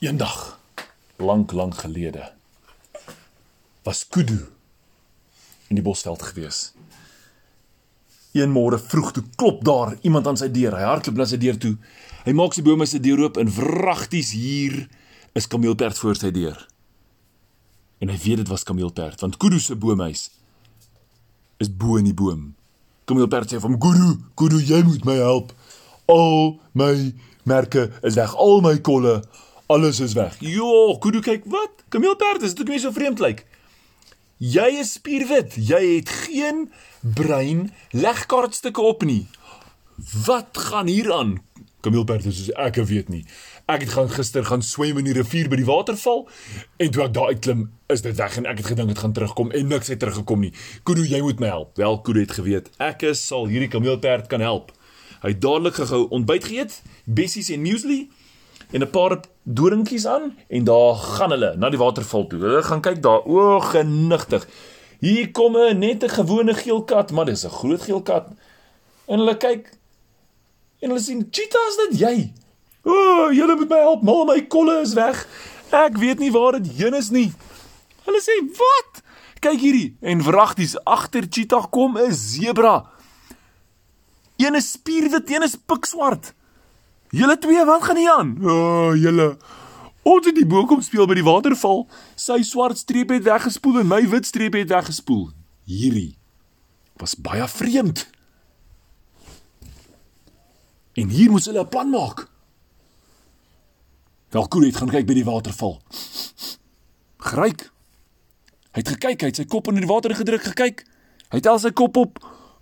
Eendag, lank lank gelede, was Kudu in die bosveld gewees. Een môre vroeg toe klop daar iemand aan sy deur. Hy hardloop na sy deur toe. Hy maak sy bome se deur oop en wragties hier is kameelperd voor sy deur. En hy weet dit was kameelperd want Kudu se boomhuis is bo in die boom. Kameelperd sê vir hom: "Kudu, Kudu, jy moet my help. Al my merke is weg, al my kolle, alles is weg." Jo, Kudu kyk, "Wat? Kameelperd, is dit ook nie so vreemd lyk?" Jy is spierwit. Jy het geen brein legkaartstukke op nie. Wat gaan hier aan? Kameelperd sê ek weet nie. Ek het gaan gister gaan swem in die rivier by die waterval en toe ek daar uitklim, is dit weg en ek het gedink dit gaan terugkom en niks het teruggekom nie. Kudu, jy moet my help. Wel, Kudu het geweet ek is sal hierdie kameelperd kan help. Hy het dadelik gehou ontbyt geëet, bessies en muesli en 'n paar doringkies aan en daar gaan hulle na die waterval toe. Hulle gaan kyk daar, o, genigtig. Hier kom 'n net 'n gewone geel kat, maar dis 'n groot geel kat. En hulle kyk en hulle sien, "Cheetah, is dit jy?" O, oh, julle moet my help, mal my kolle is weg. Ek weet nie waar dit heen is nie. Hulle sê, "Wat? Kyk hierdie." En wragties agter Cheetah kom 'n sebra. Een is spierwit, een is pikswart. Julle twee, wat gaan hier aan? O, oh, julle. Ons het die boek kom speel by die waterval. Sy swart streep het weggespoel en my wit streep het weggespoel. Hierdie was baie vreemd. En hier moes hulle 'n plan maak. Welkoer het gaan kyk by die waterval. Gryk. Hy het gekyk, hy het sy kop in die water gedruk gekyk. Hy het al sy kop op.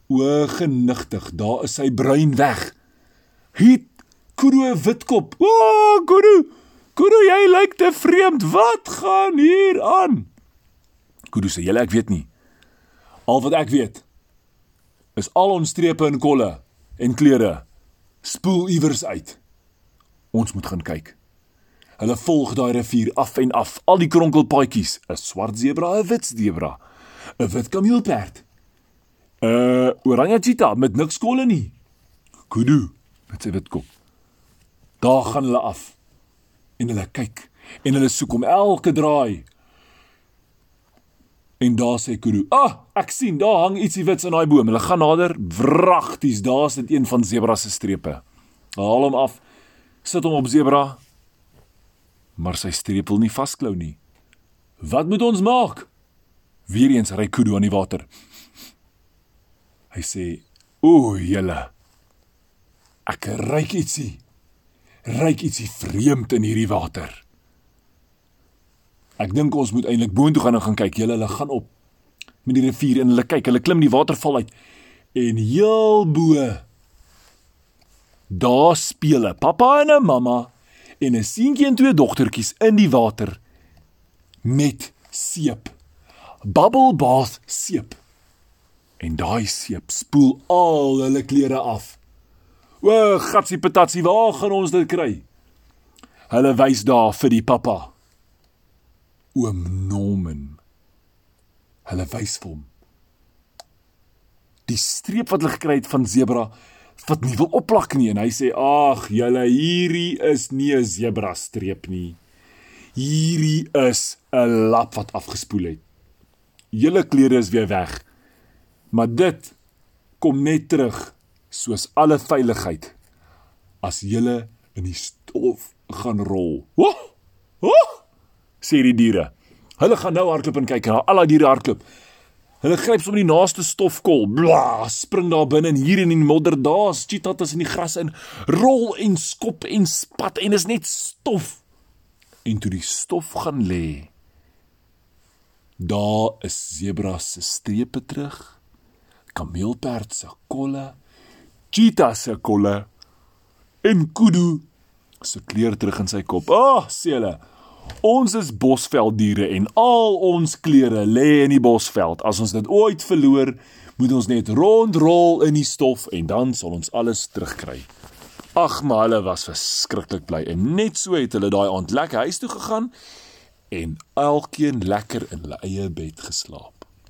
O, genigtig, daar is sy bruin weg. Hy Kuro witkop. O, oh, Kuro. Kuro, jy lyk te vreemd. Wat gaan hier aan? Kuro sê, "Julle, ek weet nie. Al wat ek weet is al ons strepe en kolle en klere spoel iewers uit. Ons moet gaan kyk." Hulle volg daai rivier af en af, al die kronkelpaadjies, 'n swart sebra, 'n wit sebra, 'n wit kameelperd. 'n Oranje cheetah met niks kolle nie. Kudu met sy wit kop. Daar gaan hulle af. En hulle kyk en hulle soek om elke draai. En daar sê Kudu: "Ah, ek sien daar hang ietsie wits in daai boom." Hulle gaan nader, wragties, daar's dit een van Zebra se strepe. Haal hom af. Sit hom op Zebra. Maar sy streep wil nie vasklou nie. Wat moet ons maak? Weereens ry Kudu aan die water. Hy sê: "O, julle. Ek ruik ietsie." Ryk ietsie vreemd in hierdie water. Ek dink ons moet eintlik boontoe gaan en gaan kyk. Julle hulle gaan op met die rivier en hulle kyk, hulle klim die waterval uit en heel bo daar speel 'n pappa en 'n mamma en 'n seentjie en twee dogtertjies in die water met seep. Bubble bath seep. En daai seep spoel al hulle klere af. O, gatsie patatsie, waar gaan ons dit kry? Hulle wys daar vir die pappa. Oom Norman. Hulle wys vir hom. Die streep wat hulle gekry het van sebra wat nie wil opplak nie en hy sê: "Ag, julle hierdie is nie 'n sebra streep nie. Hierdie is 'n lap wat afgespoel het. Julle klere is weer weg. Maar dit kom net terug soos alle veiligheid as jy in die stof gaan rol. Ho! Ho! sê die diere. Hulle gaan nou hardloop en kyk na al die diere hardloop. Hulle gryp sommer die naaste stofkol, bla, spring daar binne en hier in die modder daar's cheetahs in die gras in, rol en skop en spat en is net stof. En toe die stof gaan lê, daar is zebras se strepe terug, kameelperd se kolle cheetah se kolle en kudu se kleur terug in sy kop. Ag, oh, sê hulle. Ons is bosvelddiere en al ons klere lê in die bosveld. As ons dit ooit verloor, moet ons net rondrol in die stof en dan sal ons alles terugkry. Ag, maar hulle was verskriklik bly en net so het hulle daai aand lekker huis toe gegaan en elkeen lekker in hulle eie bed geslaap.